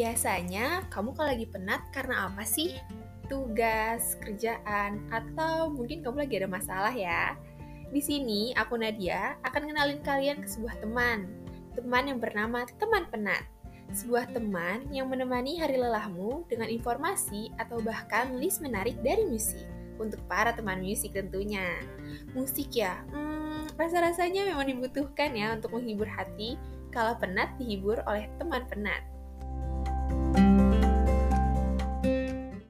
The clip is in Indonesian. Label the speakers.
Speaker 1: Biasanya kamu kalau lagi penat karena apa sih? Tugas, kerjaan, atau mungkin kamu lagi ada masalah ya? Di sini aku Nadia akan kenalin kalian ke sebuah teman. Teman yang bernama teman penat. Sebuah teman yang menemani hari lelahmu dengan informasi atau bahkan list menarik dari musik. Untuk para teman musik tentunya. Musik ya, hmm, rasa-rasanya memang dibutuhkan ya untuk menghibur hati kalau penat dihibur oleh teman penat.